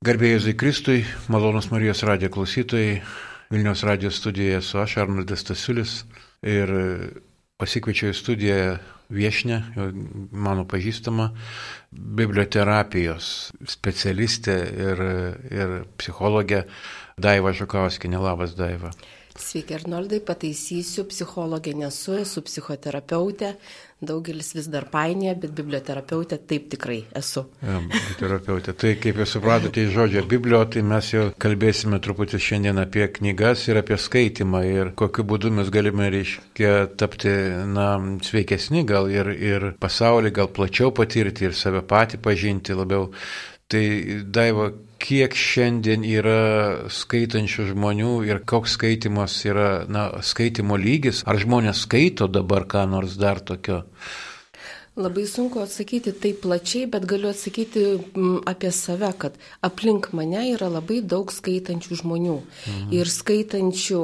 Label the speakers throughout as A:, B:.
A: Garbėjai Zikristui, malonus Marijos radijo klausytojai, Vilniaus radijo studijoje su aš, Arnoldas Stasiulis, ir pasikviečiau į studiją viešnę, mano pažįstama, biblioterapijos specialistė ir, ir psichologė Daiva Žukauskinė. Labas, Daiva.
B: Sveiki, Arnoldai, pataisysiu, psichologė nesu, esu psichoterapeutė, daugelis vis dar painėja, bet biblioterapeutė taip tikrai esu.
A: Ja, biblioterapeutė. Tai kaip jūs supratote iš žodžio biblio, tai mes jau kalbėsime truputį šiandien apie knygas ir apie skaitimą ir kokiu būdu mes galime, reiškia, tapti, na, sveikesni gal ir, ir pasaulį, gal plačiau patirti ir save patį pažinti labiau. Tai Daiva, kiek šiandien yra skaitančių žmonių ir koks skaitimas yra, na, skaitimo lygis, ar žmonės skaito dabar ką nors dar tokio?
B: Labai sunku atsakyti taip plačiai, bet galiu atsakyti mm, apie save, kad aplink mane yra labai daug skaitančių žmonių. Mhm. Ir skaitančių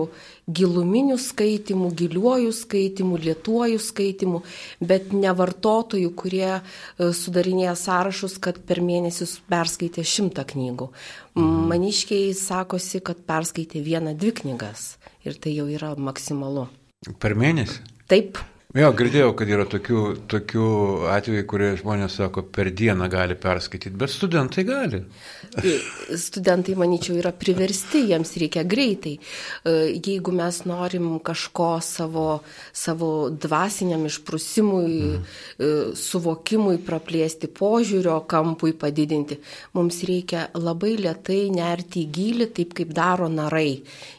B: giluminių skaitimų, giliuojų skaitimų, lietuojų skaitimų, bet ne vartotojų, kurie e, sudarinėja sąrašus, kad per mėnesį perskaitė šimtą knygų. Mhm. Maniškiai sakosi, kad perskaitė vieną, dvi knygas. Ir tai jau yra maksimalu.
A: Per mėnesį?
B: Taip.
A: Jo, girdėjau, kad yra tokių, tokių atvejų, kurie žmonės sako, per dieną gali perskaityti, bet studentai gali.
B: Studentai, manyčiau, yra priversti, jiems reikia greitai. E, jeigu mes norim kažko savo, savo dvasiniam išprusimui, mm. suvokimui praplėsti, požiūrio kampui padidinti, mums reikia labai lietai nerti į gilį, taip kaip daro narai.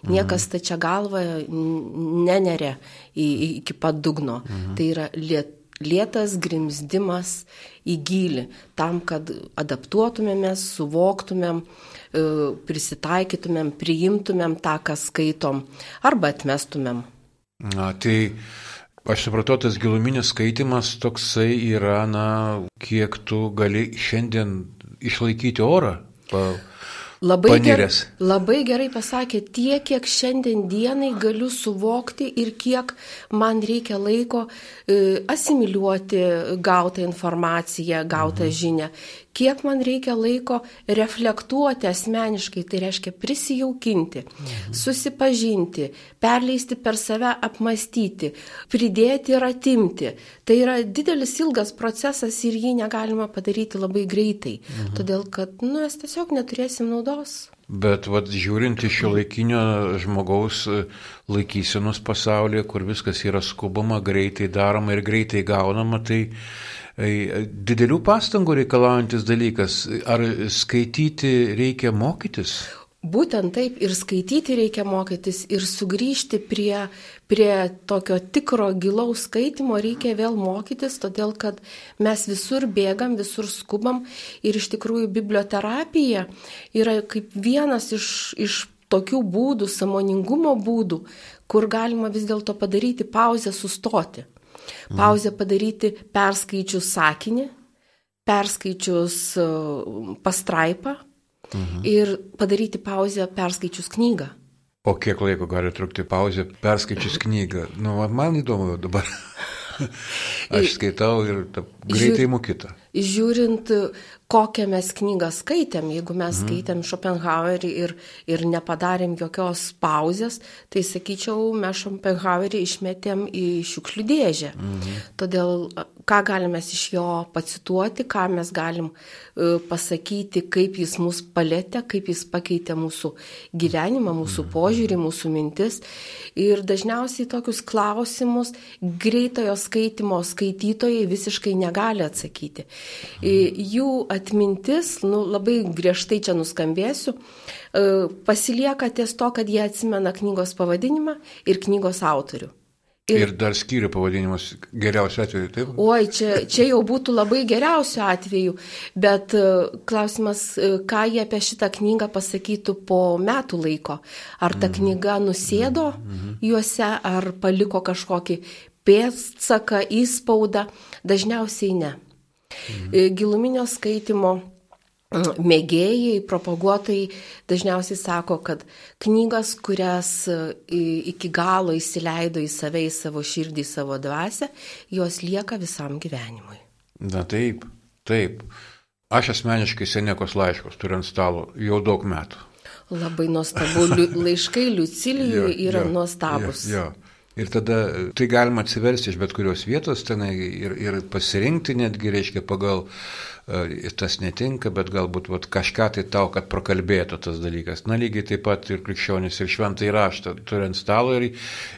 B: Niekas mm. tačia galva neneria iki pat dugno. Mhm. Tai yra liet, lietas grimzdimas į gilį, tam, kad adaptuotumėmės, suvoktumėm, e, prisitaikytumėm, priimtumėm tą, ką skaitom, arba atmestumėm.
A: Na, tai aš supratau, tas giluminis skaitimas toksai yra, na, kiek tu gali šiandien išlaikyti orą. Pa
B: Labai, ger, labai gerai pasakė, tiek, kiek šiandien dienai galiu suvokti ir kiek man reikia laiko e, asimiliuoti gautą informaciją, gautą mhm. žinią, kiek man reikia laiko reflektuoti asmeniškai, tai reiškia prisijaukinti, mhm. susipažinti, perleisti per save, apmastyti, pridėti ir atimti. Tai yra didelis ilgas procesas ir jį negalima padaryti labai greitai, mhm. todėl kad nu, mes tiesiog neturėsim naudos.
A: Bet vat, žiūrint iš šio laikinio žmogaus e, laikysenos pasaulyje, kur viskas yra skubama, greitai daroma ir greitai gaunama, tai didelių pastangų reikalaujantis dalykas. Ar skaityti reikia mokytis?
B: Būtent taip ir skaityti reikia mokytis ir sugrįžti prie, prie tokio tikro gilaus skaitimo reikia vėl mokytis, todėl kad mes visur bėgam, visur skubam ir iš tikrųjų biblioterapija yra kaip vienas iš, iš tokių būdų, samoningumo būdų, kur galima vis dėlto padaryti pauzę, sustoti. Pauzę padaryti perskaičius sakinį, perskaičius e, pastraipą mhm. ir padaryti pauzę perskaičius knygą.
A: O kiek laiko gali trukti pauzė perskaičius knygą? Nu, man įdomu dabar. Aš skaitau ir ta, greitai imu kitą.
B: Žiūrint, kokią mes knygą skaitėm, jeigu mes mhm. skaitėm Schopenhauerį ir, ir nepadarėm jokios pauzės, tai sakyčiau, mes Schopenhauerį išmetėm į šiukšlių dėžę. Mhm. Todėl ką galime iš jo pacituoti, ką mes galim uh, pasakyti, kaip jis mus palėtė, kaip jis pakeitė mūsų gyvenimą, mūsų mhm. požiūrį, mūsų mintis. Ir dažniausiai tokius klausimus greitojo skaitimo skaitytojai visiškai negali atsakyti. Mhm. Jų atmintis, nu, labai griežtai čia nuskambėsiu, pasilieka ties to, kad jie atsimena knygos pavadinimą ir knygos autorių.
A: Ir, ir dar skyrių pavadinimas geriausiu atveju, taip?
B: Oi, čia, čia jau būtų labai geriausiu atveju, bet e, klausimas, e, ką jie apie šitą knygą pasakytų po metų laiko. Ar ta mhm. knyga nusėdo mm -hmm. juose, ar paliko kažkokį pėdsaką, įspaudą? Dažniausiai ne. Mhm. Giluminio skaitimo mėgėjai, propaguotojai dažniausiai sako, kad knygas, kurias e, iki galo įsileido į save, į savo širdį, į savo dvasę, jos lieka visam gyvenimui.
A: Na taip, taip. Aš asmeniškai Senekos laiškus turiu ant stalo jau daug metų.
B: Labai nuostabu. Laiškai Liucilijui yra jo, nuostabus.
A: Jo, jo. Ir tada tai galima atsiversti iš bet kurios vietos tenai ir, ir pasirinkti netgi, reiškia, pagal tas netinka, bet galbūt vat, kažką tai tau, kad prakalbėtų tas dalykas. Na lygiai taip pat ir krikščionis ir šventai raštą turint stalo ir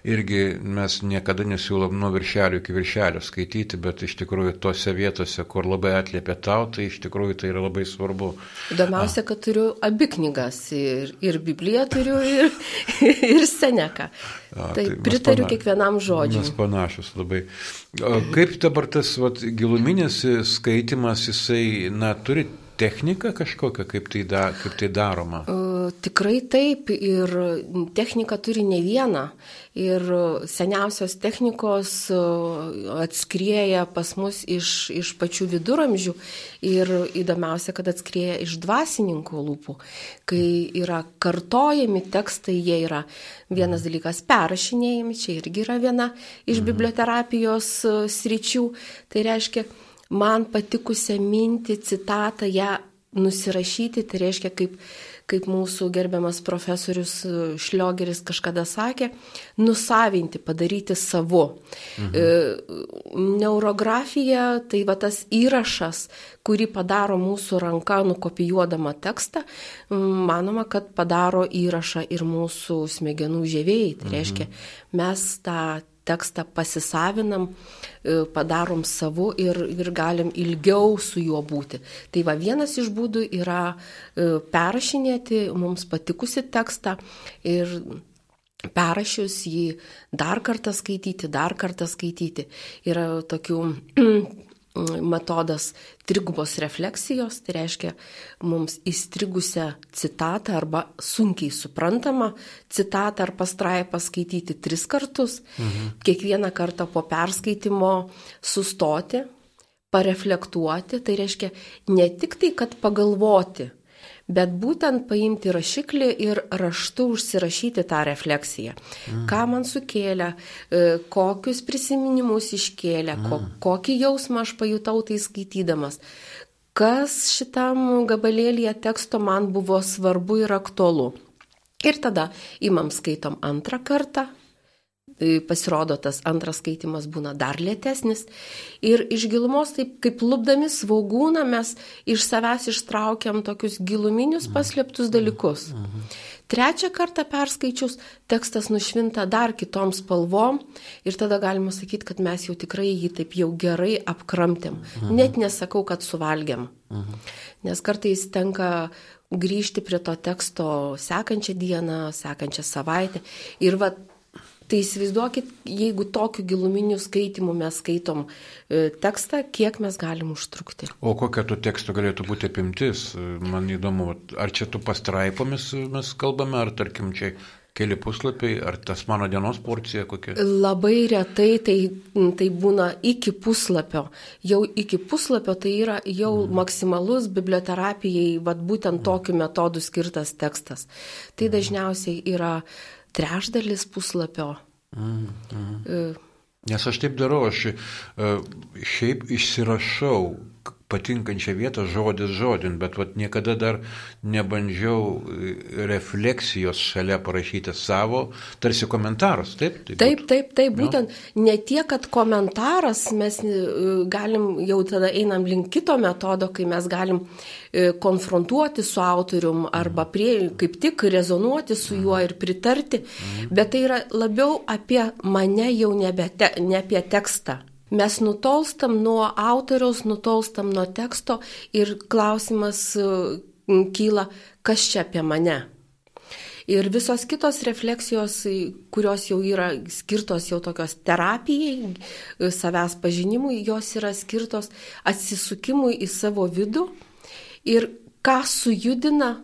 A: irgi mes niekada nesiūlom nuo viršelio iki viršelio skaityti, bet iš tikrųjų tose vietose, kur labai atliepia tau, tai iš tikrųjų tai yra labai svarbu.
B: Įdomiausia, kad turiu abi knygas ir, ir Bibliją turiu ir, ir Seneką. A, tai, tai pritariu pana... kiekvienam žodžiui.
A: Mes panašus labai. Kaip dabar tas vat, giluminis skaitimas, jisai, na, turi technika kažkokia, kaip tai, da, kaip tai daroma?
B: Uh, tikrai taip ir technika turi ne vieną. Ir seniausios technikos uh, atskrieja pas mus iš, iš pačių viduramžių ir įdomiausia, kad atskrieja iš dvasininkų lūpų. Kai yra kartojami tekstai, jie yra vienas dalykas perrašinėjami, čia irgi yra viena iš mhm. biblioterapijos uh, sričių. Tai reiškia, man patikusią mintį, citatą, ją nusirašyti, tai reiškia, kaip, kaip mūsų gerbiamas profesorius e, Šliogeris kažkada sakė, nusavinti, padaryti savo. Mhm. E, neurografija tai va tas įrašas, kurį padaro mūsų ranka nukopijuodama tekstą, manoma, kad padaro įrašą ir mūsų smegenų žėvėjai. Tai reiškia, mes tą tekstą pasisavinam, e, padarom savu ir, ir galim ilgiau su juo būti. Tai va vienas iš būdų yra e, perrašinėti mums patikusi tekstą ir perrašius jį dar kartą skaityti, dar kartą skaityti. Yra tokių metodas trigubos refleksijos, tai reiškia mums įstrigusią citatą arba sunkiai suprantamą citatą ar pastraipą skaityti tris kartus, mhm. kiekvieną kartą po perskaitimo sustoti, pareflektuoti, tai reiškia ne tik tai, kad pagalvoti, bet būtent paimti rašiklį ir raštu užsirašyti tą refleksiją. Mm. Ką man sukėlė, e, kokius prisiminimus iškėlė, mm. kokį jausmą aš pajutau tai skaitydamas, kas šitam gabalėlėje teksto man buvo svarbu ir aktualu. Ir tada imam skaitom antrą kartą, pasirodo tas antras skaitimas būna dar lėtesnis. Ir iš gilumos, taip kaip lubdami svogūną, mes iš savęs ištraukiam tokius giluminius paslėptus dalykus. Trečią kartą perskaičius, tekstas nušvinta dar kitom spalvom ir tada galima sakyti, kad mes jau tikrai jį taip jau gerai apkramtėm. Net nesakau, kad suvalgiam. Nes kartais tenka grįžti prie to teksto sekančią dieną, sekančią savaitę. Ir va Tai įsivaizduokit, jeigu tokiu giluminiu skaitimu mes skaitom e, tekstą, kiek mes galim užtrukti.
A: O kokia tų tekstų galėtų būti apimtis? Man įdomu, ar čia tų pastraipomis mes kalbame, ar tarkim čia keli puslapiai, ar tas mano dienos porcija kokia?
B: Labai retai tai, tai būna iki puslapio. Jau iki puslapio tai yra jau mm. maksimalus biblioterapijai, vad būtent mm. tokiu metodu skirtas tekstas. Tai mm. dažniausiai yra trešdalis puslapio. Mm,
A: mm. Nes aš taip darau, aš e, šiaip išsirašau patinkančią vietą žodis žodin, bet vat, niekada dar nebandžiau e, refleksijos šalia parašyti savo, tarsi komentaras, taip?
B: Taip, taip, taip, taip būtent no. ne tiek, kad komentaras, mes e, galim, jau tada einam link kito metodo, kai mes galim e, konfrontuoti su autorium arba prie, kaip tik rezonuoti su juo ir pritarti, mm. bet tai yra labiau apie mane jau nebe te, ne apie tekstą. Mes nutolstam nuo autoriaus, nutolstam nuo teksto ir klausimas e, kyla, kas čia apie mane. Ir visos kitos refleksijos, kurios jau yra skirtos jau tokios terapijai, e, savęs pažinimui, jos yra skirtos atsisukimui į savo vidų ir ką sujudina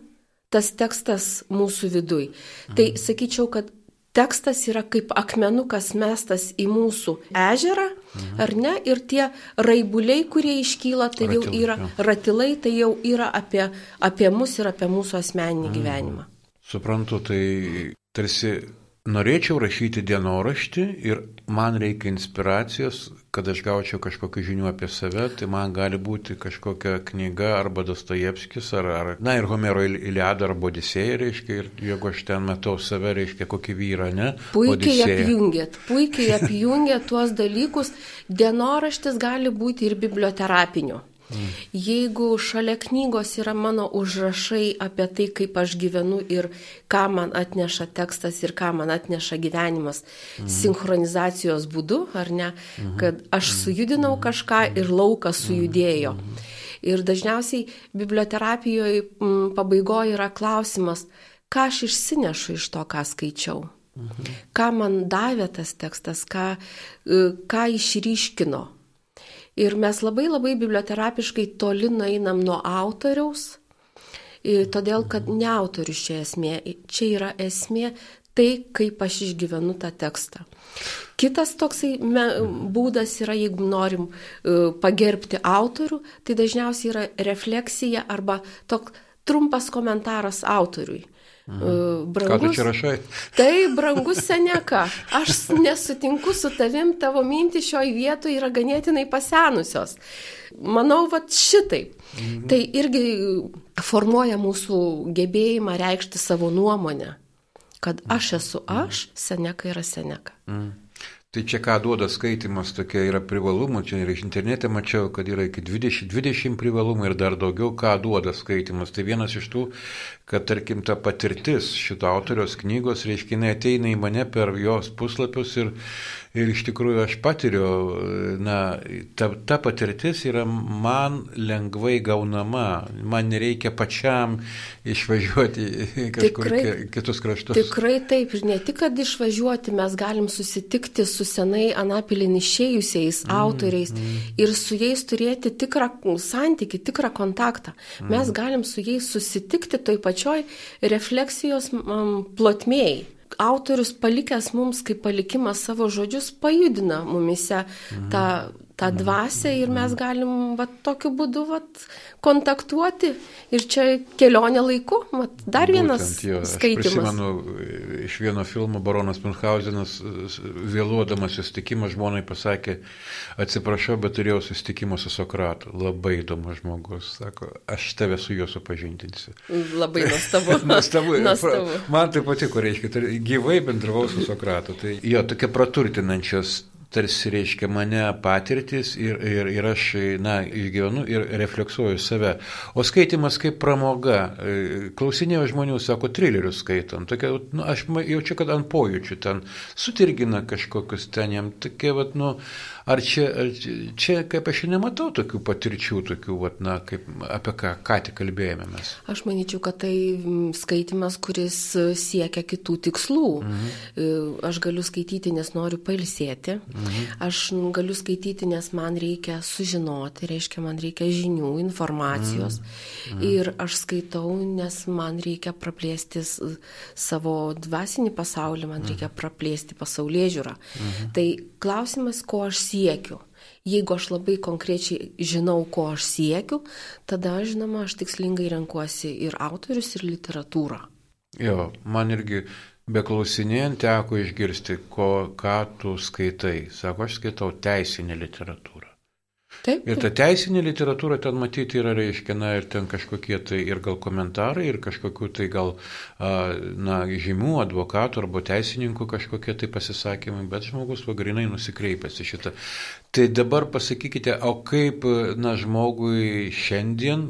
B: tas tekstas mūsų vidui. Tai mhm. sakyčiau, kad tekstas yra kaip akmenukas mestas į mūsų ežerą, mhm. ar ne, ir tie raibuliai, kurie iškyla, tai ratilai, jau yra, jau. ratilai, tai jau yra apie, apie mus ir apie mūsų asmeninį mhm. gyvenimą.
A: Suprantu, tai tarsi norėčiau rašyti dienoraštį ir man reikia inspiracijos, kad aš gaučiau kažkokių žinių apie save, tai man gali būti kažkokia knyga arba Dostojevskis, ar, ar na ir Homero Iliada arba Odisėja, reiškia, ir jeigu aš ten matau save, reiškia, kokį vyrą, ne?
B: Puikiai Odisėja. apjungėt, puikiai apjungėt tuos dalykus, dienoraštis gali būti ir biblioterapiniu. Jeigu šalia knygos yra mano užrašai apie tai, kaip aš gyvenu ir ką man atneša tekstas ir ką man atneša gyvenimas mhm. sinchronizacijos būdu, ar ne, mhm. kad aš sujudinau kažką ir laukas sujudėjo. Ir dažniausiai biblioterapijoje pabaigoje yra klausimas, ką aš išsinešu iš to, ką skaičiau. Mhm. Ką man davė tas tekstas, ką, e, ką išryškino. Ir mes labai labai biblioterapiškai toli nueinam nuo autoriaus, todėl kad ne autorius čia esmė, čia yra esmė tai, kaip aš išgyvenu tą tekstą. Kitas toksai me, būdas yra, jeigu norim pagerbti autorių, tai dažniausiai yra refleksija arba toks trumpas komentaras autoriui.
A: Mhm. Brangus, Ką tu čia rašai?
B: Tai brangus seneka, aš nesutinku su tavim, tavo mintys šioje vietoje yra ganėtinai pasenusios. Manau, va šitaip. Mhm. Tai irgi formuoja mūsų gebėjimą reikšti savo nuomonę, kad aš esu aš, seneka yra seneka.
A: Mhm. Tai čia ką duoda skaitimas, tokia yra privalumų, čia ir internete mačiau, kad yra iki 20, 20 privalumų ir dar daugiau, ką duoda skaitimas. Tai vienas iš tų, kad tarkim ta patirtis šito autorios knygos, reiškia, jinai ateina į mane per jos puslapius ir Ir iš tikrųjų aš patiriu, na, ta, ta patirtis yra man lengvai gaunama, man nereikia pačiam išvažiuoti kažkur tikrai, kitus kraštus.
B: Tikrai taip, ir ne tik, kad išvažiuoti, mes galim susitikti su senai Anapilin išėjusiais mm, autoriais mm. ir su jais turėti tikrą santyki, tikrą kontaktą. Mm. Mes galim su jais susitikti toj pačioj refleksijos um, plotmėjai autorius palikęs mums kaip palikimas savo žodžius pajudina mumise tą, tą dvasę ir mes galim va, tokiu būdu va, kontaktuoti. Ir čia kelionė laiku, va, dar vienas Būtent, jo, skaitimas.
A: Aš prisimenu iš vieno filmo Baronas Munchausenas vėluodamas susitikimą žmonai pasakė, atsiprašau, bet turėjau susitikimą su Sokratu. Labai įdomus žmogus, sako, aš tave su juo supažindinsiu.
B: Labai nuostabu.
A: nuostabu. nuostabu. Man tai patiko, reiškia, tai gyvai bendravau su Sokratu. Tai jo, tokia praturtinančios tarsi reiškia mane patirtis ir, ir, ir aš, na, išgyvenu ir refleksuoju save. O skaitimas kaip pramoga. Klausinėjau žmonių, sako, trilerius skaitom. Tokia, nu, aš jaučiu, kad ant pojūčių ten sutirgina kažkokius ten jam. Tokie, vat, nu, Ar čia, ar čia, kaip aš nematau tokių patirčių, tokių, vat, na, kaip, apie ką, ką tik kalbėjome mes?
B: Aš manyčiau, kad tai skaitimas, kuris siekia kitų tikslų. Mhm. Aš galiu skaityti, nes noriu pailsėti. Mhm. Aš galiu skaityti, nes man reikia sužinoti, reiškia, man reikia žinių, informacijos. Mhm. Ir aš skaitau, nes man reikia praplėsti savo dvasinį pasaulį, man mhm. reikia praplėsti pasaulyje žiūrą. Mhm. Tai klausimas, ko aš siekiu. Jeigu aš labai konkrečiai žinau, ko aš siekiu, tada, žinoma, aš tikslingai renkuosi ir autorius, ir literatūrą.
A: Jo, man irgi beklausinėjant teko išgirsti, ko, ką tu skaitai. Sako, aš skaitau teisinę literatūrą. Taip. Ir ta teisinė literatūra ten matyti yra, reiškia, na, ir ten kažkokie tai ir gal komentarai, ir kažkokiu tai gal, na, žymių advokatų arba teisininkų kažkokie tai pasisakymai, bet žmogus pagrinai nusikreipęs į šitą. Tai dabar pasakykite, o kaip, na, žmogui šiandien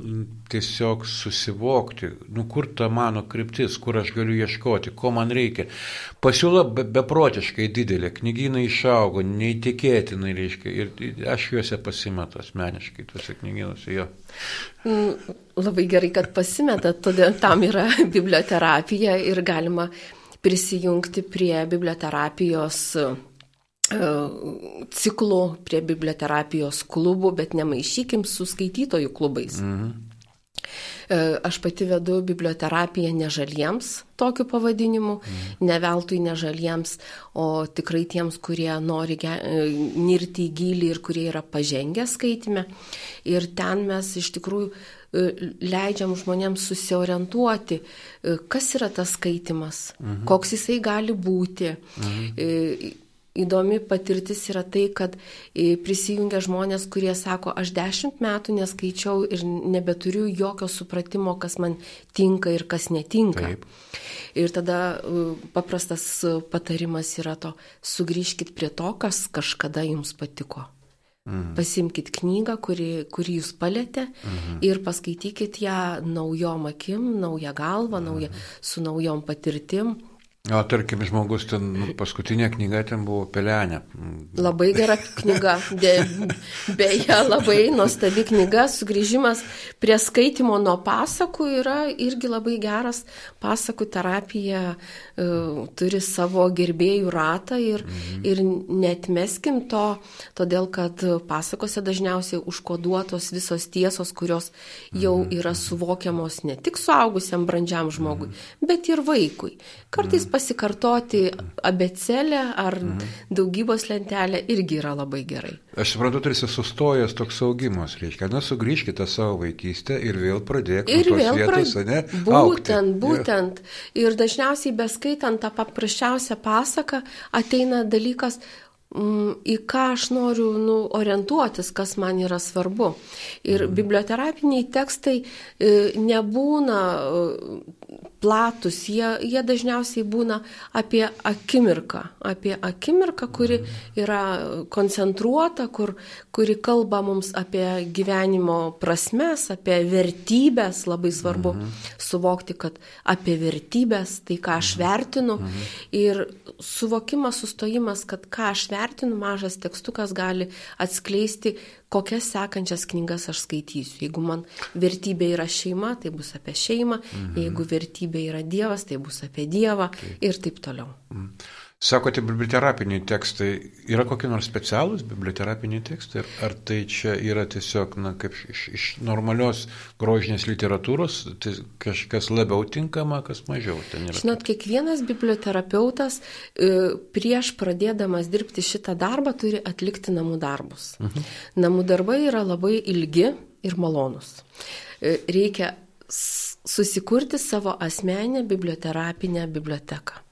A: tiesiog susivokti, nu, kur ta mano kryptis, kur aš galiu ieškoti, ko man reikia. Pasiūla be, beprotiškai didelė, knygynai išaugo, neįtikėtinai, reiškia, ir aš juose pasimetu asmeniškai, tuose knygynuose, jo.
B: Mm, labai gerai, kad pasimetat, todėl tam yra biblioterapija ir galima prisijungti prie biblioterapijos ciklų prie biblioterapijos klubų, bet nemaišykim su skaitytojų klubais. Mhm. E, aš pati vedu biblioterapiją nežaliems, tokiu pavadinimu, mm. ne veltui nežaliems, o tikrai tiems, kurie nori e, nirti į gilį ir kurie yra pažengę skaitime. Ir ten mes iš tikrųjų leidžiam žmonėms susiorientuoti, kas yra tas skaitimas, mhm. koks jisai gali būti. Mhm įdomi patirtis yra tai, kad prisijungia žmonės, kurie sako, aš dešimt metų neskaičiau ir nebeturiu jokio supratimo, kas man tinka ir kas netinka. Taip. Ir tada paprastas patarimas yra to, sugrįžkite prie to, kas kažkada jums patiko. Mhm. Pasimkite knygą, kuri, kuri jūs palėtė mhm. ir paskaitykite ją naujom akim, naują galvą, mhm. naują, su naujom patirtim.
A: O tarkim, žmogus ten, nu, paskutinė knyga ten buvo Pelenė.
B: Labai gera knyga. De, beje, labai nuostabi knyga. Sugrįžimas prie skaitimo nuo pasakų yra irgi labai geras. Pasakų terapija uh, turi savo gerbėjų ratą ir, mhm. ir netmeskim to, todėl kad pasakose dažniausiai užkoduotos visos tiesos, kurios jau mhm. yra suvokiamos ne tik suaugusiam brandžiam žmogui, mhm. bet ir vaikui. Kartais mhm pasikartoti abecelę ar mhm. daugybos lentelę irgi yra labai gerai.
A: Aš suprantu, tarsi sustojęs toks augimas, reiškia, na, sugrįžkite savo vaikystę ir vėl pradėkite. Ir vėl vietos, prad... ne?
B: Būtent, aukti. būtent. Ir dažniausiai beskaitant tą paprasčiausią pasaką ateina dalykas, mm, į ką aš noriu nu, orientuotis, kas man yra svarbu. Ir mhm. biblioterapiniai tekstai e, nebūna platus, jie, jie dažniausiai būna apie akimirką, apie akimirką, kuri yra koncentruota, kur, kuri kalba mums apie gyvenimo prasmes, apie vertybės, labai svarbu mhm. suvokti, kad apie vertybės, tai ką aš vertinu mhm. ir suvokimas, sustojimas, kad ką aš vertinu, mažas tekstukas gali atskleisti, kokias sekančias knygas aš skaitysiu. Jeigu man vertybė yra šeima, tai bus apie šeimą, mhm. jeigu vertybė yra Dievas, tai bus apie Dievą taip. ir taip toliau. Mhm.
A: Sakote, biblioterapiniai tekstai. Yra kokie nors specialūs biblioterapiniai tekstai? Ar tai čia yra tiesiog, na, kaip iš, iš normalios grožinės literatūros, tai kažkas labiau tinkama, kas mažiau ten yra?
B: Žinot, kiekvienas biblioterapeutas e, prieš pradėdamas dirbti šitą darbą turi atlikti namų darbus. Mhm. Namų darbai yra labai ilgi ir malonus. E, reikia susikurti savo asmenę biblioterapinę biblioteką.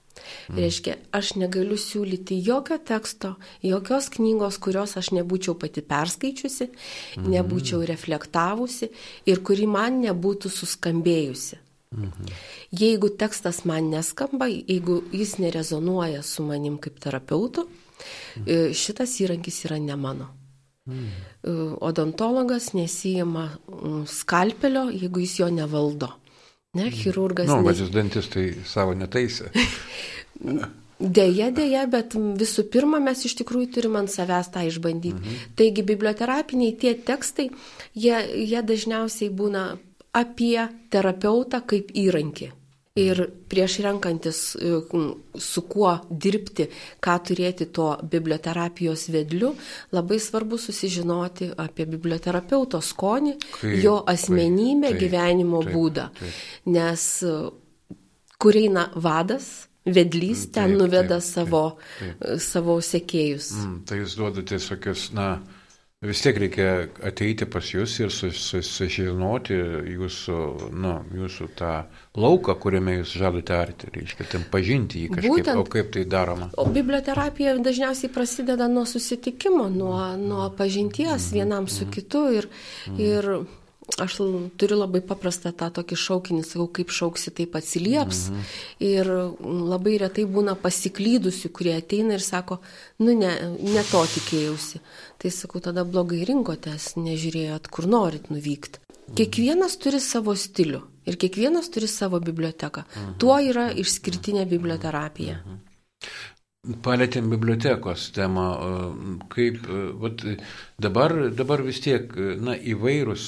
B: Mm. Reiškia, aš negaliu siūlyti jokio teksto, jokios knygos, kurios aš nebūčiau pati perskaičiusi, mm. nebūčiau reflektavusi ir kuri man nebūtų suskambėjusi. Mhm. Jeigu tekstas man neskamba, jeigu jis nerezonuoja su manim kaip terapeutu, mhm. šitas įrankis yra ne mano. Mhm. Odontologas nesijima mm, skalpelio, jeigu jis jo nevaldo. Ne, chirurgas.
A: Na, nu, bet dantistai savo netaisė.
B: Deja, deja, bet visų pirma, mes iš tikrųjų turim ant savęs tą išbandyti. Mhm. Taigi, biblioterapiniai tie tekstai, jie, jie dažniausiai būna apie terapeutą kaip įrankį. Ir prieš renkantis, e, su kuo dirbti, ką turėti to biblioterapijos vedliu, labai svarbu susižinoti apie biblioterapeuto skonį, kaip, jo asmenybę, taip, gyvenimo taip, būdą. Taip. Nes e, kur eina vadas, vedlys ten taip, nuveda taip, savo, taip, taip. savo sekėjus.
A: Mm, tai jūs duodate tokius, na, vis tiek reikia ateiti pas jūs ir susižinoti jūsų, na, jūsų tą lauką, kuriame jūs žadote arti, reiškia, ten pažinti jį kažkaip, Būtent, o kaip tai daroma.
B: O biblioterapija dažniausiai prasideda nuo susitikimo, nuo, nuo pažinties mm, vienam mm, su kitu ir, mm. ir Aš turiu labai paprastą tą tokį šaukinį, sakau, kaip šauksi, taip atsilieps. Mhm. Ir labai retai būna pasiklydusių, kurie ateina ir sako, nu ne, ne to tikėjausi. Tai sakau, tada blogai rinkotės, nežiūrėjot, kur norit nuvykti. Kiekvienas turi savo stilių ir kiekvienas turi savo biblioteką. Mhm. Tuo yra išskirtinė biblioterapija. Mhm.
A: Palėtėm bibliotekos temą, kaip vat, dabar, dabar vis tiek na, įvairūs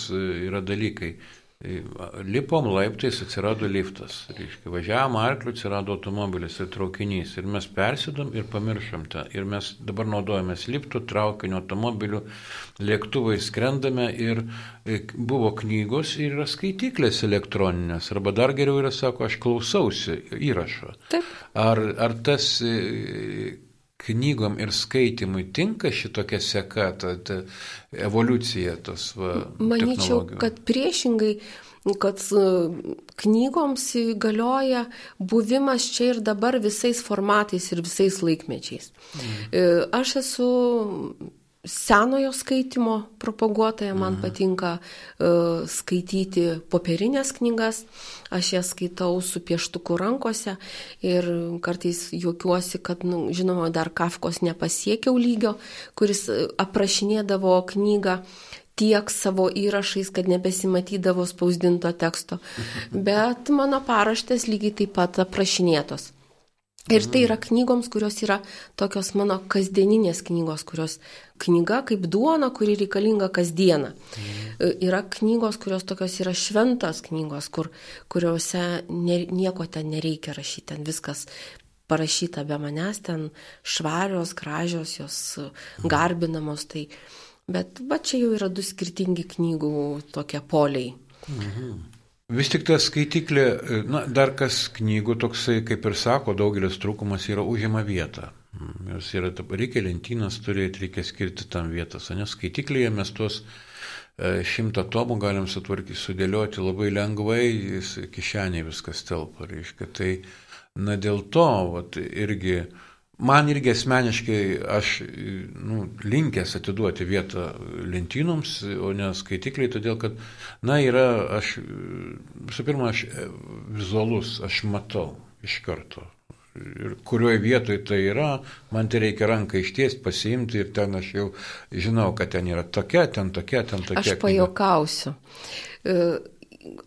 A: yra dalykai. Lipom laiptais, atsirado liftas. Reiškia, važiavam arkliu, atsirado automobilis ir traukinys. Ir mes persėdom ir pamiršom tą. Ir mes dabar naudojamės liftu, traukiniu, automobiliu, lėktuvai skrendame ir e, buvo knygos ir yra skaitiklės elektroninės. Arba dar geriau yra, sako, aš klausausi įrašo. Taip. Ar, ar tas e, knygom ir skaitimui tinka šitokia seka, ta, ta evoliucija tos va,
B: Manyčiau, kad priešingai kad e, knygoms galioja buvimas čia ir dabar visais formatais ir visais laikmečiais. Mm. Aš esu senojo skaitimo propaguotoja, man mhm. patinka uh, skaityti popierinės knygas, aš jas skaitau su pieštuku rankose ir kartais juokiuosi, kad, nu, žinoma, dar Kafkos nepasiekiau lygio, kuris aprašinėdavo knygą tiek savo įrašais, kad nebesimatydavo spausdinto teksto. Bet mano paraštės lygiai taip pat aprašinėtos. Ir tai yra knygoms, kurios yra tokios mano kasdieninės knygos, kurios knyga kaip duona, kuri reikalinga kasdieną. Mm. Yra knygos, kurios tokios yra šventos knygos, kur, kuriuose ne, nieko ten nereikia rašyti, ten viskas parašyta be manęs, ten švarios, gražios, jos garbinamos. Tai, Bet va čia jau yra du skirtingi knygų tokie poliai. Mhm.
A: Vis tik ta skaitiklė, na, dar kas knygų toksai, kaip ir sako, daugelis trūkumas yra užima vietą. Mm, jos yra, reikia lentynas turėti, reikia skirti tam vietas, nes skaitiklėje mes tuos e, šimtą tomų galim sutvarkyti, sudėlioti labai lengvai, kišeniai viskas telpa, reiškia. Tai, na, dėl to, vat, irgi, Man irgi asmeniškai aš nu, linkęs atiduoti vietą lentynoms, o ne skaitikliai, todėl kad, na, yra, aš, visų pirma, aš vizualus, aš matau iš karto. Ir kurioje vietoje tai yra, man tai reikia ranką ištiesti, pasiimti ir ten aš jau žinau, kad ten yra tokia, ten tokia, ten tokia.
B: Aš pajokausiu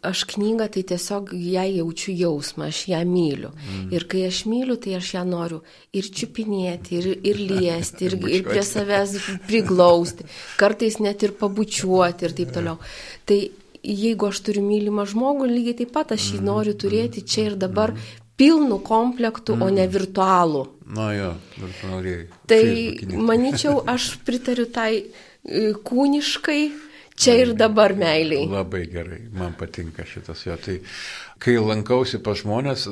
B: aš knygą tai tiesiog ją jaučiu jausmą, aš ją myliu. Mm. Ir kai aš myliu, tai aš ją noriu ir čiupinėti, ir, ir liesti, ir, ir prie savęs priglausti, kartais net ir pabučiuoti ir taip toliau. Tai jeigu aš turiu mylimą žmogų, lygiai taip pat aš jį mm. noriu turėti čia ir dabar pilnų komplektų, mm. o ne virtualų.
A: Na jo, virtualiai.
B: Tai manyčiau, aš pritariu tai e, kūniškai Čia ir dabar meiliai.
A: Labai gerai, man patinka šitas jo. Tai kai lankausi pas žmonės,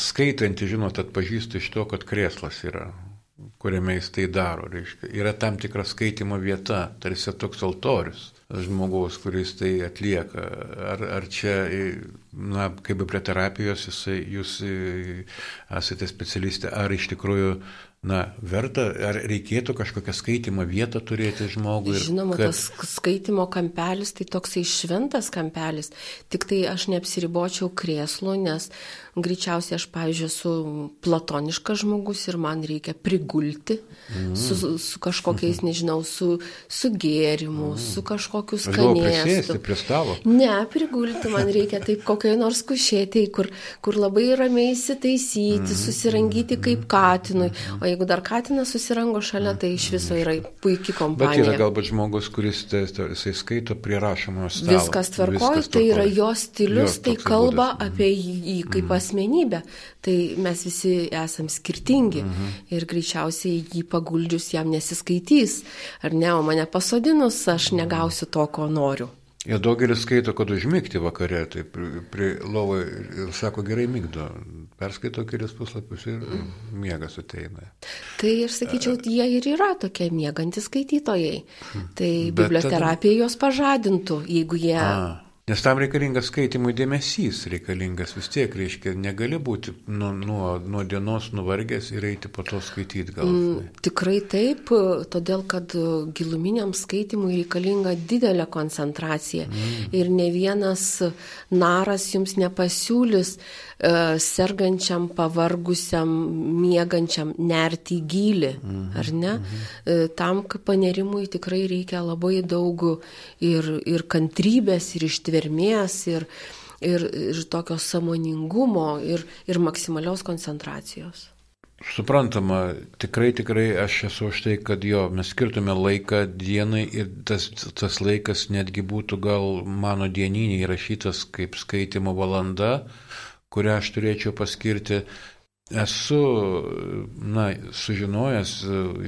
A: skaitantį, žinot, atpažįstu iš to, kad krėslas yra, kuriame jis tai daro. Reiškia. Yra tam tikra skaitimo vieta, tarsi toks altorius žmogaus, kuris tai atlieka. Ar, ar čia, na, kaip prie terapijos, jisai, jūs esate specialistė, ar iš tikrųjų na, verta, ar reikėtų kažkokią skaitimo vietą turėti žmogui?
B: Žinoma, kad... tas skaitimo kampelis tai toksai šventas kampelis, tik tai aš neapsiribočiau krėslu, nes greičiausiai aš, pavyzdžiui, esu platoniškas žmogus ir man reikia prigulti mm. su, su kažkokiais, mm. nežinau, su, su gėrimu, mm. su kažkokiu skanėstu.
A: prie stalo?
B: Ne, prigulti man reikia taip kokiai nors kušėtėjai, kur, kur labai ramiai įsitaisyti, mm. susirangyti kaip katinui. O jeigu dar katinas susirango šalia, tai iš viso yra puikiai kompanija.
A: Bet yra galbūt žmogus, kuris tai, tai, jisai skaito prie rašomo stalo.
B: Viskas tvarkoja, tai yra jo stilius, jo, tai kalba būdas. apie jį kaip mm asmenybę, tai mes visi esam skirtingi mhm. ir greičiausiai jį paguldžius jam nesiskaitys, ar ne, o mane pasodinus aš negausiu to, ko noriu.
A: Ir daugelis skaito, kad užmygti vakare, tai prie, prie lovo ir sako, gerai mygdo, perskaito kelias puslapius ir miegas ateina.
B: Tai aš sakyčiau, jie ir yra tokie mėgantys skaitytojai. Tai biblioterapija tada... juos pažadintų, jeigu jie... A
A: Nes tam reikalingas skaitimui dėmesys, reikalingas vis tiek, reiškia, negali būti nuo, nuo, nuo dienos nuvargęs ir eiti po to skaityti gal. Mm,
B: tikrai taip, todėl kad giluminiam skaitimui reikalinga didelė koncentracija mm. ir ne vienas naras jums nepasiūlys E, sergančiam, pavargusiam, miegančiam nerti į gilį, mhm. ar ne? Mhm. Tam, kad panerimui tikrai reikia labai daug ir, ir kantrybės, ir ištvermės, ir, ir, ir tokio samoningumo, ir, ir maksimalios koncentracijos.
A: Suprantama, tikrai, tikrai aš esu už tai, kad jo, mes skirtume laiką dienai ir tas, tas laikas netgi būtų gal mano dieninį įrašytas kaip skaitimo valanda, kurią aš turėčiau paskirti. Esu, na, sužinojęs,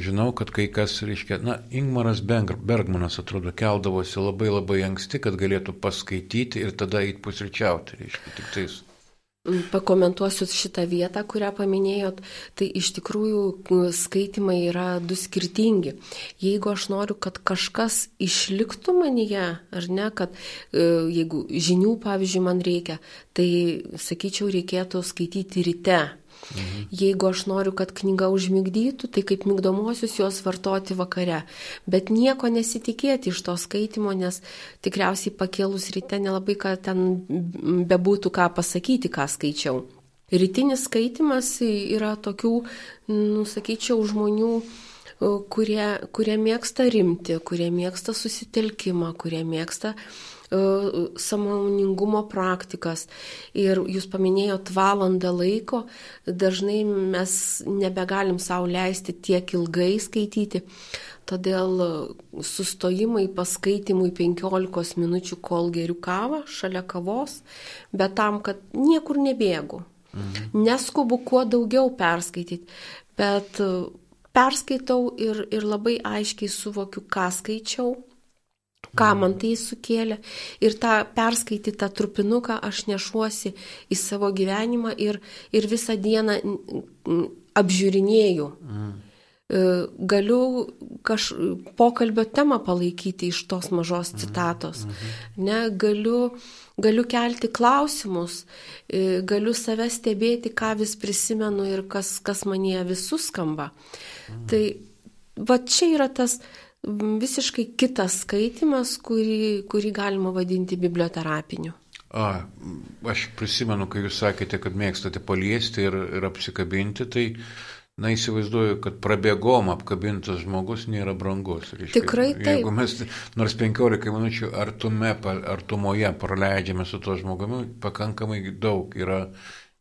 A: žinau, kad kai kas, reiškia, na, Ingmaras Bergmanas, atrodo, keldavosi labai labai anksti, kad galėtų paskaityti ir tada eiti pusryčiauti, reiškia, tik tais.
B: pakomentuosiu šitą vietą, kurią paminėjot, tai iš tikrųjų skaitimai yra du skirtingi. Jeigu aš noriu, kad kažkas išliktų manyje, ar ne, kad e, jeigu žinių, pavyzdžiui, man reikia, tai sakyčiau, reikėtų skaityti ryte Mhm. Jeigu aš noriu, kad knyga užmigdytų, tai kaip migdomosius juos vartoti vakare. Bet nieko nesitikėti iš to skaitimo, nes tikriausiai pakėlus ryte nelabai ką ten bebūtų ką pasakyti, ką skaičiau. Rytinis skaitimas yra tokių, nusakyčiau, žmonių, kurie, kurie mėgsta rimti, kurie mėgsta susitelkimą, kurie mėgsta E, samoningumo praktikas. Ir jūs paminėjot valandą laiko, dažnai mes nebegalim savo leisti tiek ilgai skaityti. Todėl sustojimai paskaitimui 15 minučių, kol geriu kavą šalia kavos, bet tam, kad niekur nebėgu. Mhm. Neskubu kuo daugiau perskaityti, bet perskaitau ir, ir labai aiškiai suvokiu, ką skaičiau, ką man tai sukėlė. Ir tą perskaitytą trupinuką aš nešuosi į savo gyvenimą ir, ir visą dieną apžiūrinėju. Mm. Galiu kaž, pokalbio temą palaikyti iš tos mažos mm. citatos. Mm -hmm. ne, galiu, galiu kelti klausimus, e, galiu save stebėti, ką vis prisimenu ir kas, kas manie visus skamba. Mm. Tai va čia yra tas, visiškai kitas skaitimas, kurį, kurį galima vadinti biblioterapiniu.
A: A, aš prisimenu, kai jūs sakėte, kad mėgstate paliesti ir, ir apsikabinti, tai, na, įsivaizduoju, kad prabėgom apkabintas žmogus nėra brangus.
B: Reiškia, Tikrai taip.
A: Jeigu mes nors 15 minučių artume, artumoje praleidžiame su tuo žmogumi, pakankamai daug yra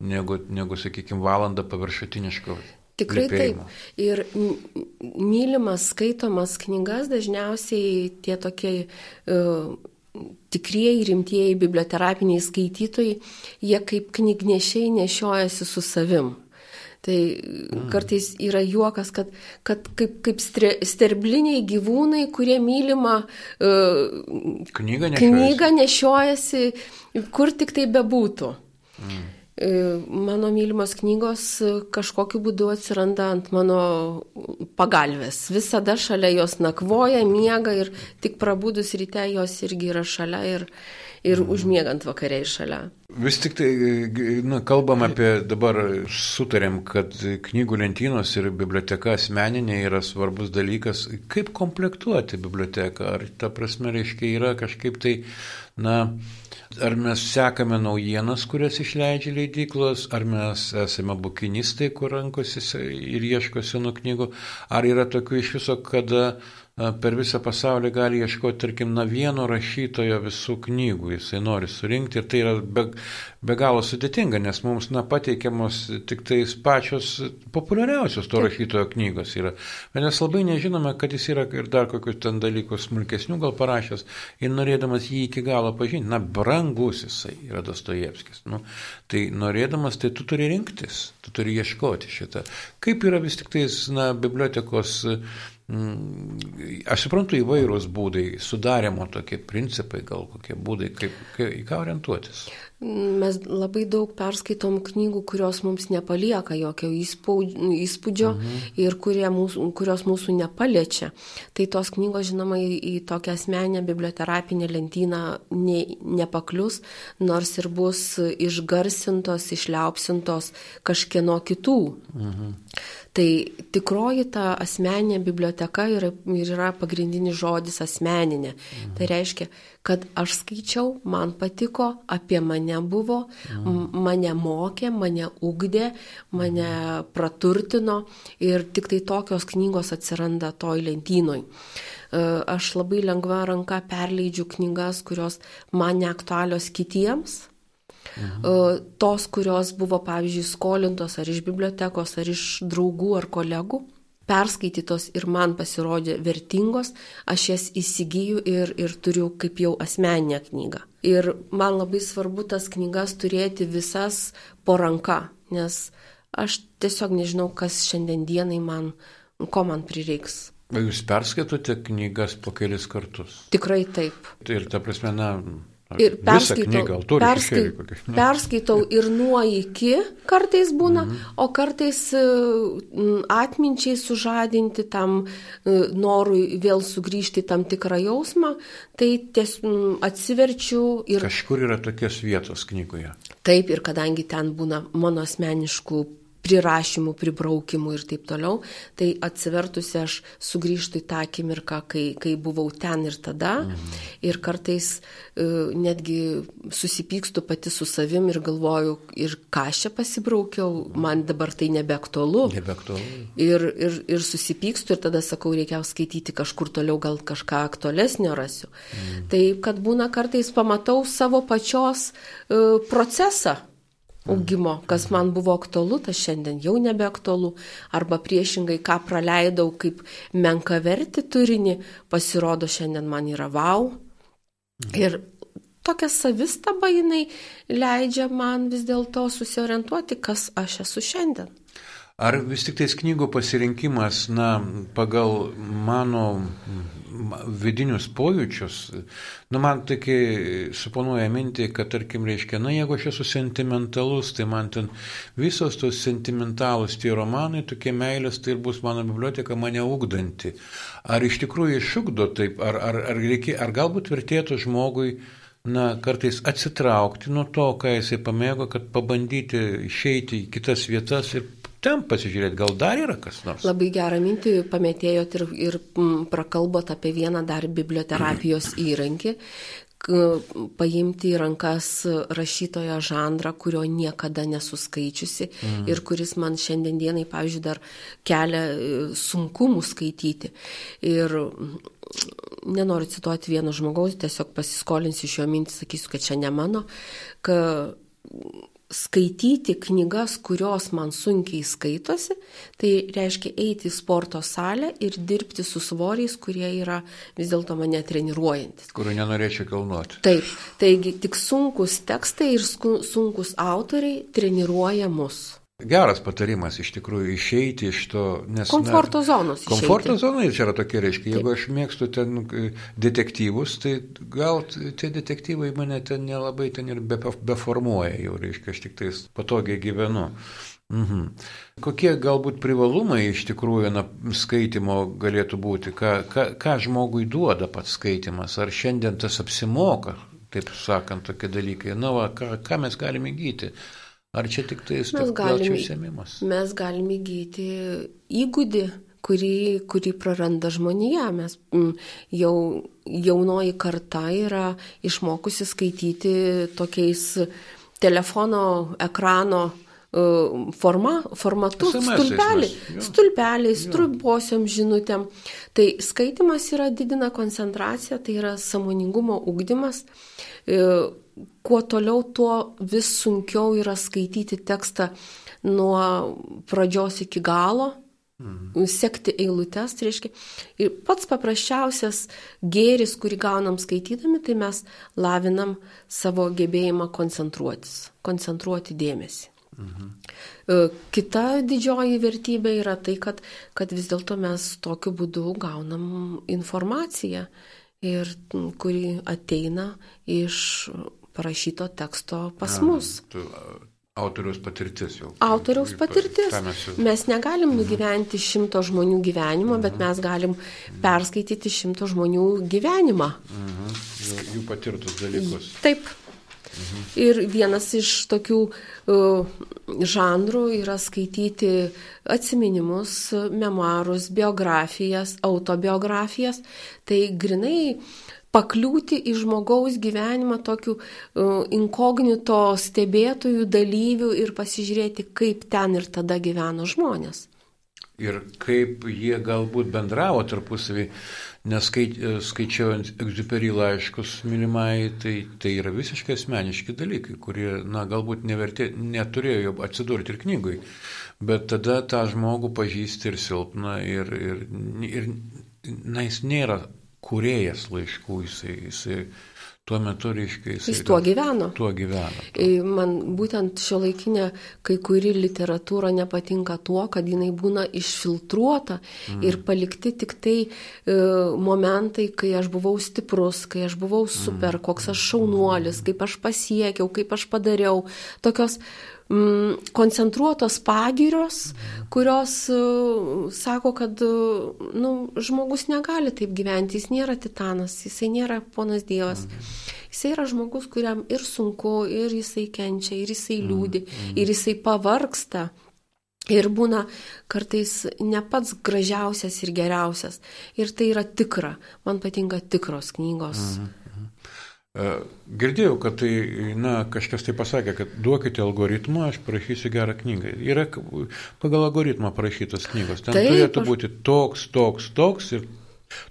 A: negu, negu sakykime, valanda paviršutiniško
B: Tikrai taip. Ir mylimas, skaitomas knygas dažniausiai tie tokie uh, tikrieji, rimtieji biblioterapiniai skaitytojai, jie kaip knygnešiai nešiojasi su savim. Tai mm. kartais yra juokas, kad, kad kaip, kaip stre, sterbliniai gyvūnai, kurie mylimą uh,
A: knygą, nešiojasi.
B: knygą nešiojasi, kur tik tai bebūtų. Mm. E, mano mylimos knygos e, kažkokiu būdu atsiranda ant mano pagalvės. Visada šalia jos nakvoja, miega ir tik prabudus ryte jos irgi yra šalia ir, ir užmiegant vakariai šalia.
A: Vis tik tai, na, kalbam apie dabar sutarėm, kad knygų lentynos ir biblioteka asmeninė yra svarbus dalykas. Kaip komplektuoti biblioteką? Ar ta prasme, reiškia, yra kažkaip tai, na, Ar mes sekame naujienas, kurias išleidžia leidyklos, ar mes esame bukinistai, kur rankosi ir ieško senų knygų, ar yra tokių iš viso, kada per visą pasaulį gali ieškoti, tarkim, na vieno rašytojo visų knygų, jisai nori surinkti ir tai yra be, be galo sudėtinga, nes mums, na, pateikiamos tik tais pačios populiariausios to rašytojo knygos yra. Bet mes labai nežinome, kad jis yra ir dar kokius ten dalykus smulkesnių gal parašęs ir norėdamas jį iki galo pažinti, na, brangus jisai yra Dostojevskis. Nu, tai norėdamas, tai tu turi rinktis, tu turi ieškoti šitą. Kaip yra vis tik tais, na, bibliotekos aš suprantu įvairūs būdai, sudarimo tokie principai, gal kokie būdai, kaip, kaip, į ką orientuotis.
B: Mes labai daug perskaitom knygų, kurios mums nepalieka jokio įspūdžio mhm. ir mūsų, kurios mūsų nepaliečia. Tai tos knygos, žinoma, į, į tokią asmenę biblioterapinę lentyną ne, nepaklius, nors ir bus išgarsintos, išliaupsintos kažkieno kitų. Mhm. Tai tikroji ta asmeninė biblioteka yra, yra pagrindinis žodis asmeninė. Mhm. Tai reiškia, kad aš skaičiau, man patiko, apie mane buvo, mhm. mane mokė, mane ugdė, mane praturtino ir tik tai tokios knygos atsiranda toj lentynoj. E, aš labai lengva ranka perleidžiu knygas, kurios man neaktualios kitiems. Mhm. Tos, kurios buvo, pavyzdžiui, skolintos ar iš bibliotekos, ar iš draugų ar kolegų perskaitytos ir man pasirodė vertingos, aš jas įsigyju ir, ir turiu kaip jau asmeninę knygą. Ir man labai svarbu tas knygas turėti visas po ranka, nes aš tiesiog nežinau, kas šiandien dienai man, ko man prireiks.
A: Jūs perskaitote knygas po kelis kartus?
B: Tikrai taip.
A: Tai ir ta prasme, na,
B: Ir perskaitau, perskaitau, perskaitau ir nuo iki kartais būna, mm -hmm. o kartais e, atminčiai sužadinti tam e, norui vėl sugrįžti tam tikrą jausmą, tai ties atsiverčiu ir...
A: Kažkur yra tokios vietos knygoje.
B: Taip, ir kadangi ten būna mano asmeniškų prirašymų, pribraukimų ir taip toliau, tai atsivertusi aš sugrįžtu į tą akimirką, kai, kai buvau ten ir tada. Mhm. Ir kartais uh, netgi susipykstu pati su savim ir galvoju, ir ką aš čia pasibraukiau, man dabar tai nebeaktualu.
A: Nebeaktualu.
B: Ir, ir, ir susipykstu ir tada sakau, reikia skaityti kažkur toliau, gal kažką aktualesnio rasiu. Mhm. Tai kad būna kartais pamatau savo pačios uh, procesą augimo, kas man buvo aktualu, tas šiandien jau nebeaktualu, arba priešingai, ką praleidau kaip menka verti turinį, pasirodo šiandien man yra wow. Ir tokia savistaba jinai leidžia man vis dėlto susiorientuoti, kas aš esu šiandien.
A: Ar vis tik tais knygų pasirinkimas, na, pagal mano vidinius pojūčius, nu, man tik suponuoja mintį, kad, tarkim, reiškia, na, jeigu aš esu sentimentalus, tai man ten visos tos sentimentalus tie romanai, tokie meilės, tai ir bus mano biblioteka mane ugdanti. Ar iš tikrųjų išugdo taip, ar, ar, ar, reikia, ar galbūt vertėtų žmogui na, kartais atsitraukti nuo to, ką jisai pamėgo, kad pabandyti išeiti į kitas vietas ir ten pasižiūrėti, gal dar yra kas nors.
B: Labai gerą mintį pametėjot ir, ir prakalbot apie vieną dar biblioterapijos įrankį, paimti į rankas rašytojo žanrą, kurio niekada nesuskaičiusi mm. ir kuris man šiandien dienai, pavyzdžiui, dar kelia e, sunkumų skaityti. Ir nenoriu cituoti vieno žmogaus, tiesiog pasiskolinsiu iš jo mintį, sakysiu, kad čia ne mano, kad skaityti knygas, kurios man sunkiai skaitosi, tai reiškia eiti į sporto salę ir dirbti su svoriais, kurie yra vis dėlto mane treniruojantis.
A: Kurių nenorėčiau kalnuoti.
B: Taip, taigi tik sunkus tekstai ir sunkus autoriai treniruoja mus.
A: Geras patarimas iš tikrųjų išeiti iš to,
B: nes... Komforto zonos.
A: Išeiti. Komforto čia yra tokie reiškia. Jeigu aš mėgstu ten e, detektyvus, tai gal tie detektyvai mane ten nelabai ten ir beformuoja be jau, reiškia, aš tik tais patogiai gyvenu. Mhm. Kokie galbūt privalumai iš tikrųjų na, skaitimo galėtų būti, ką, ką, ką žmogui duoda pats skaitimas, ar šiandien tas apsimoka, taip sakant, tokie dalykai, na, va, ką, ką mes galime įgyti. Ar čia tik tai plačių užsiemimas?
B: Mes galime įgyti įgūdį, kurį, kurį praranda žmonija. Mes m, jau jaunoji karta yra išmokusi skaityti tokiais telefono ekrano forma, formatu, stulpelį, stulpeliai, struposiom žinutėm. Tai skaitimas yra didina koncentraciją, tai yra samoningumo ugdymas. E, kuo toliau, tuo vis sunkiau yra skaityti tekstą nuo pradžios iki galo, mhm. sekti eilutes, tai reiškia, ir pats paprasčiausias gėris, kurį gaunam skaitydami, tai mes lavinam savo gebėjimą koncentruotis, koncentruoti dėmesį. Mhm. E, kita didžioji vertybė yra tai, kad, kad vis dėlto mes tokiu būdu gaunam informaciją ir kuri ateina iš parašyto teksto pas mus.
A: Tu, autoriaus patirtis jau.
B: Autoriaus patirtis. Mes, jau... mes negalim mhm. nugyventi šimto žmonių gyvenimo, mhm. bet mes galim perskaityti šimto žmonių gyvenimą.
A: Mhm. Jų, jų patirtus dalykus.
B: Taip. Mhm. Ir vienas iš tokių uh, žanrų yra skaityti atsiminimus, memoarus, biografijas, autobiografijas. Tai grinai pakliūti į žmogaus gyvenimą tokių uh, inkognito stebėtojų, dalyvių ir pasižiūrėti, kaip ten ir tada gyveno žmonės.
A: Ir kaip jie galbūt bendravo tarpusavį, nes skaičiau egziuperį laiškus mylimai, tai, tai yra visiškai asmeniški dalykai, kurie, na, galbūt nevertė, neturėjo atsidurti ir knygui, bet tada tą žmogų pažįsti ir silpna ir, ir, ir na, jis nėra kuriejas laiškų, jisai, jisai tuo metu, reiškia,
B: jis, jis tuo gyveno.
A: Tuo gyveno.
B: Tuo. Man būtent šio laikinė kai kuri literatūra nepatinka tuo, kad jinai būna išfiltruota mm. ir palikti tik tai e, momentai, kai aš buvau stiprus, kai aš buvau super, mm. koks aš šaunuolis, kaip aš pasiekiau, kaip aš padariau. Tokios mm, koncentruotos pagirios, kurios uh, sako, kad uh, nu, žmogus negali taip gyventi, jis nėra titanas, jisai nėra ponas Dievas. Jisai yra žmogus, kuriam ir sunku, ir jisai kenčia, ir jisai liūdi, ir jisai pavarksta. Ir būna kartais ne pats gražiausias ir geriausias. Ir tai yra tikra. Man patinka tikros knygos. Mhm.
A: E, girdėjau, kad tai, na, kažkas tai pasakė, kad duokite algoritmą, aš parašysiu gerą knygą. Yra pagal algoritmą parašytos knygos. Ten Taip, turėtų aš... būti toks, toks, toks ir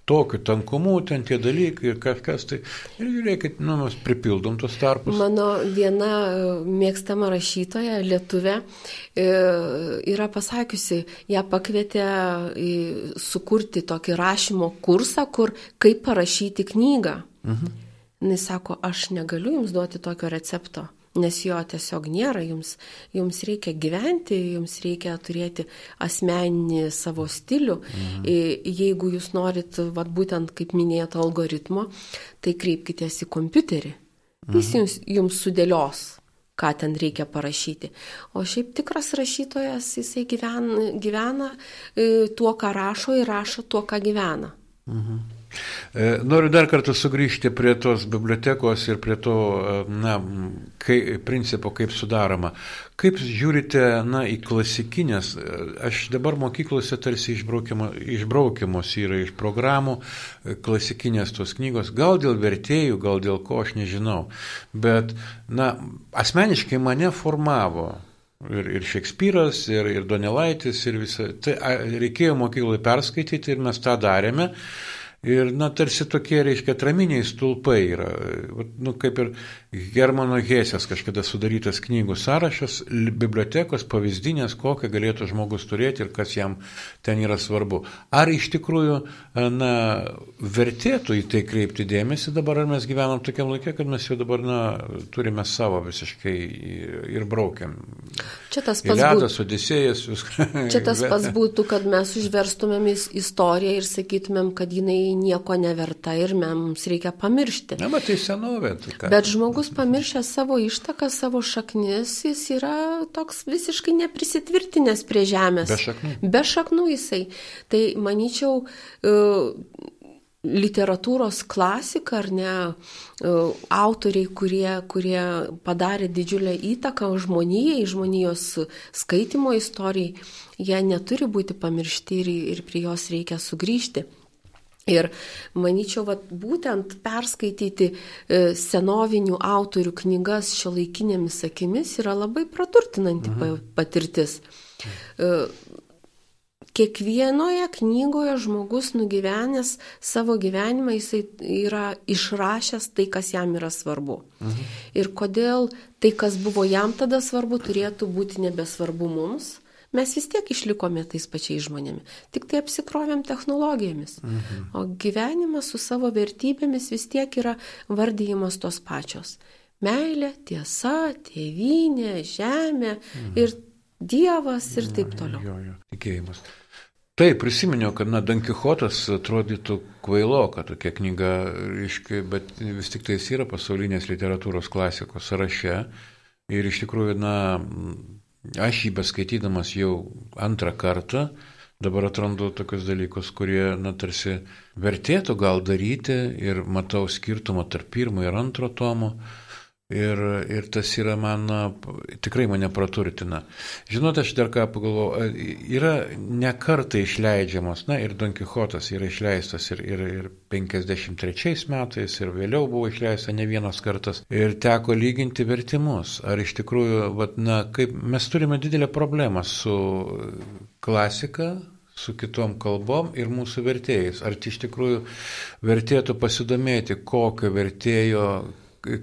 A: tokiu tankumu, ten tie dalykai ir kažkas tai. Ir žiūrėkit, nu, mes pripildom tos tarpus.
B: Mano viena mėgstama rašytoja, lietuvė, e, yra pasakiusi, ją pakvietė sukurti tokį rašymo kursą, kur kaip parašyti knygą. Mhm. Jis sako, aš negaliu jums duoti tokio recepto, nes jo tiesiog nėra, jums, jums reikia gyventi, jums reikia turėti asmeninį savo stilių. Mhm. Jeigu jūs norit, vat, būtent kaip minėjote, algoritmo, tai kreipkitės į kompiuterį. Jis mhm. jums, jums sudėlios ką ten reikia parašyti. O šiaip tikras rašytojas, jisai gyvena, gyvena tuo, ką rašo ir rašo tuo, ką gyvena. Mhm.
A: E, noriu dar kartą sugrįžti prie tos bibliotekos ir prie to e, na, kai, principo, kaip sudaroma. Kaip žiūrite na, į klasikinės, e, aš dabar mokyklose tarsi išbraukiamos yra iš programų klasikinės tos knygos, gal dėl vertėjų, gal dėl ko, aš nežinau. Bet na, asmeniškai mane formavo Ir, ir Šekspyras, ir, ir Donelaitis, ir visą. Tai reikėjo mokykloje perskaityti ir mes tą darėme. Ir, na, tarsi tokie, reiškia, atraminiai stulpai yra. Nu, kaip ir Germano Hesės kažkada sudarytas knygų sąrašas, bibliotekos pavyzdinės, kokią galėtų žmogus turėti ir kas jam ten yra svarbu. Ar iš tikrųjų, na, vertėtų į tai kreipti dėmesį dabar, ar mes gyvenam tokiam laikė, kad mes jau dabar, na, turime savo visiškai ir braukiam.
B: Čia tas pats
A: būtų. Odisėjas,
B: viską. Čia tas pats būtų, kad mes užverstumėm istoriją ir sakytumėm, kad jinai nieko neverta ir mums reikia pamiršti.
A: Na, bet tai senovė. Tai
B: bet žmogus pamiršęs savo ištaką, savo šaknis, jis yra toks visiškai neprisitvirtinęs prie žemės.
A: Be šaknų.
B: Be šaknų jisai. Tai manyčiau, e, literatūros klasika ar ne, e, autoriai, kurie, kurie padarė didžiulę įtaką žmonijai, žmonijos skaitimo istorijai, jie neturi būti pamiršti ir, ir prie jos reikia sugrįžti. Ir manyčiau, vat, būtent perskaityti e, senovinių autorių knygas šio laikinėmis akimis yra labai praturtinanti mhm. patirtis. E, kiekvienoje knygoje žmogus nugyvenęs savo gyvenimą, jisai yra išrašęs tai, kas jam yra svarbu. Mhm. Ir kodėl tai, kas buvo jam tada svarbu, turėtų būti nebesvarbu mums mes vis tiek išlikome tais pačiais žmonėmis, tik tai apsikrovėm technologijomis. Mhm. O gyvenimas su savo vertybėmis vis tiek yra vardyjimas tos pačios. Meilė, tiesa, tėvynė, žemė mhm. ir Dievas ir taip toliau. Jo, jo,
A: tikėjimas. Taip, prisiminiau, kad, na, Don Quixotas atrodytų kvailoka tokia knyga, iškai, bet vis tik tai jis yra pasaulinės literatūros klasikos sąraše. Ir iš tikrųjų, na, Aš jį beskaitydamas jau antrą kartą, dabar atrandu tokius dalykus, kurie, na, tarsi vertėtų gal daryti ir matau skirtumą tarp pirmo ir antro tomo. Ir, ir tas yra man, tikrai mane praturtina. Žinote, aš dar ką pagalvoju, yra ne kartai išleidžiamos, na ir Don Quixotas yra išleistas ir, ir, ir 53 metais, ir vėliau buvo išleista ne vienas kartas. Ir teko lyginti vertimus. Ar iš tikrųjų, vat, na, kaip mes turime didelę problemą su klasika, su kitom kalbom ir mūsų vertėjais. Ar iš tikrųjų vertėtų pasidomėti, kokio vertėjo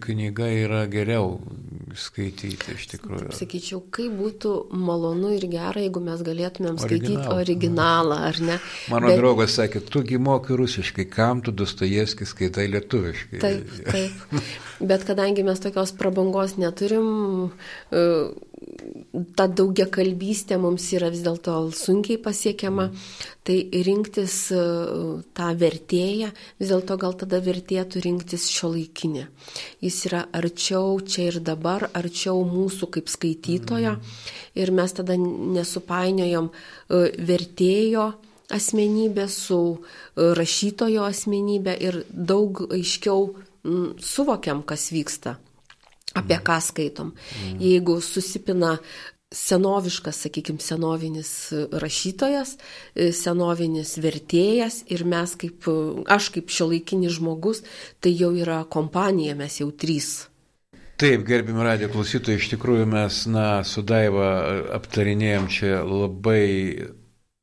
A: knyga yra geriau skaityti iš tikrųjų.
B: Taip, sakyčiau, kaip būtų malonu ir gera, jeigu mes galėtumėm skaityti Original. originalą, ar ne?
A: Mano Bet... draugas sakė, tugi moki rusiškai, kam tu Dostojevskį skaitai lietuviškai.
B: Taip, taip. Bet kadangi mes tokios prabangos neturim, ta daugia kalbystė mums yra vis dėlto sunkiai pasiekiama, tai rinktis e, tą vertėją, vis dėlto gal tada vertėtų rinktis šio laikinį. Jis yra arčiau čia ir dabar, arčiau mūsų kaip skaitytojo ir mes tada nesupainiojom e, vertėjo asmenybę su e, rašytojo asmenybę ir daug aiškiau suvokiam, kas vyksta apie ką skaitom. Jeigu susipina senoviškas, sakykime, senovinis rašytojas, senovinis vertėjas ir mes kaip, aš kaip šiuolaikinis žmogus, tai jau yra kompanija, mes jau trys.
A: Taip, gerbimi radio klausytojai, iš tikrųjų mes, na, su Daiva aptarinėjom čia labai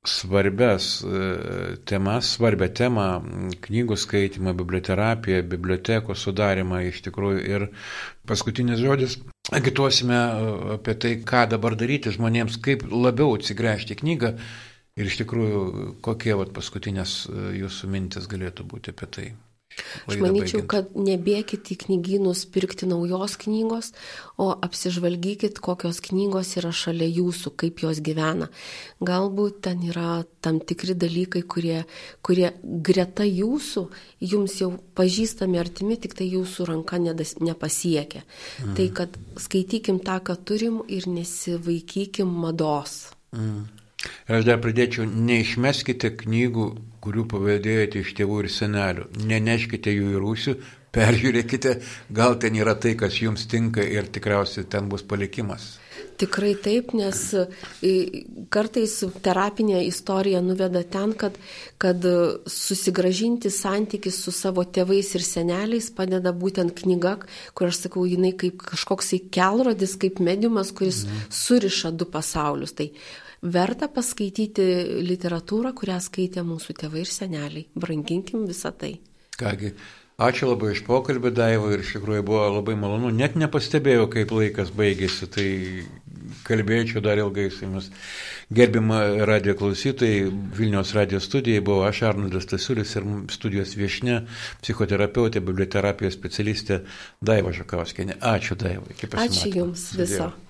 A: svarbias e, temas, svarbę temą - knygų skaitimą, biblioterapiją, bibliotekos sudarimą iš tikrųjų. Ir paskutinis žodis - agituosime e, apie tai, ką dabar daryti žmonėms, kaip labiau atsigręžti knygą. Ir iš tikrųjų, kokie vat, paskutinės e, jūsų mintis galėtų būti apie tai.
B: Aš manyčiau, kad nebėkit į knygynus pirkti naujos knygos, o apsižvalgykit, kokios knygos yra šalia jūsų, kaip jos gyvena. Galbūt ten yra tam tikri dalykai, kurie, kurie greta jūsų, jums jau pažįstami artimi, tik tai jūsų ranka nedas, nepasiekia. Mm. Tai kad skaitykim tą, ką turim ir nesivaikykim mados.
A: Mm. Aš dar pridėčiau, neišmeskite knygų, kurių paveldėjote iš tėvų ir senelių. Neneškite jų į rūsių, peržiūrėkite, gal ten yra tai, kas jums tinka ir tikriausiai ten bus palikimas.
B: Tikrai taip, nes kartais terapinė istorija nuveda ten, kad, kad susigražinti santykis su savo tėvais ir seneliais padeda būtent knyga, kur aš sakau, jinai kaip kažkoks kelrodis, kaip mediumas, kuris mhm. suriša du pasaulius. Tai verta paskaityti literatūrą, kurią skaitė mūsų tėvai ir seneliai. Branginkim visą tai.
A: Kągi, ačiū labai iš pokalbį, Daiva, ir iš tikrųjų buvo labai malonu. Net nepastebėjau, kaip laikas baigėsi, tai kalbėčiau dar ilgai su jumis. Gerbima radio klausytojai, Vilniaus radio studijai buvo aš Arnoldas Tasiulis ir studijos viešne, psichoterapeutė, biblioterapijos specialistė Daiva Žakauskienė. Ačiū Daiva.
B: Ačiū Jums viso. Sudėjau.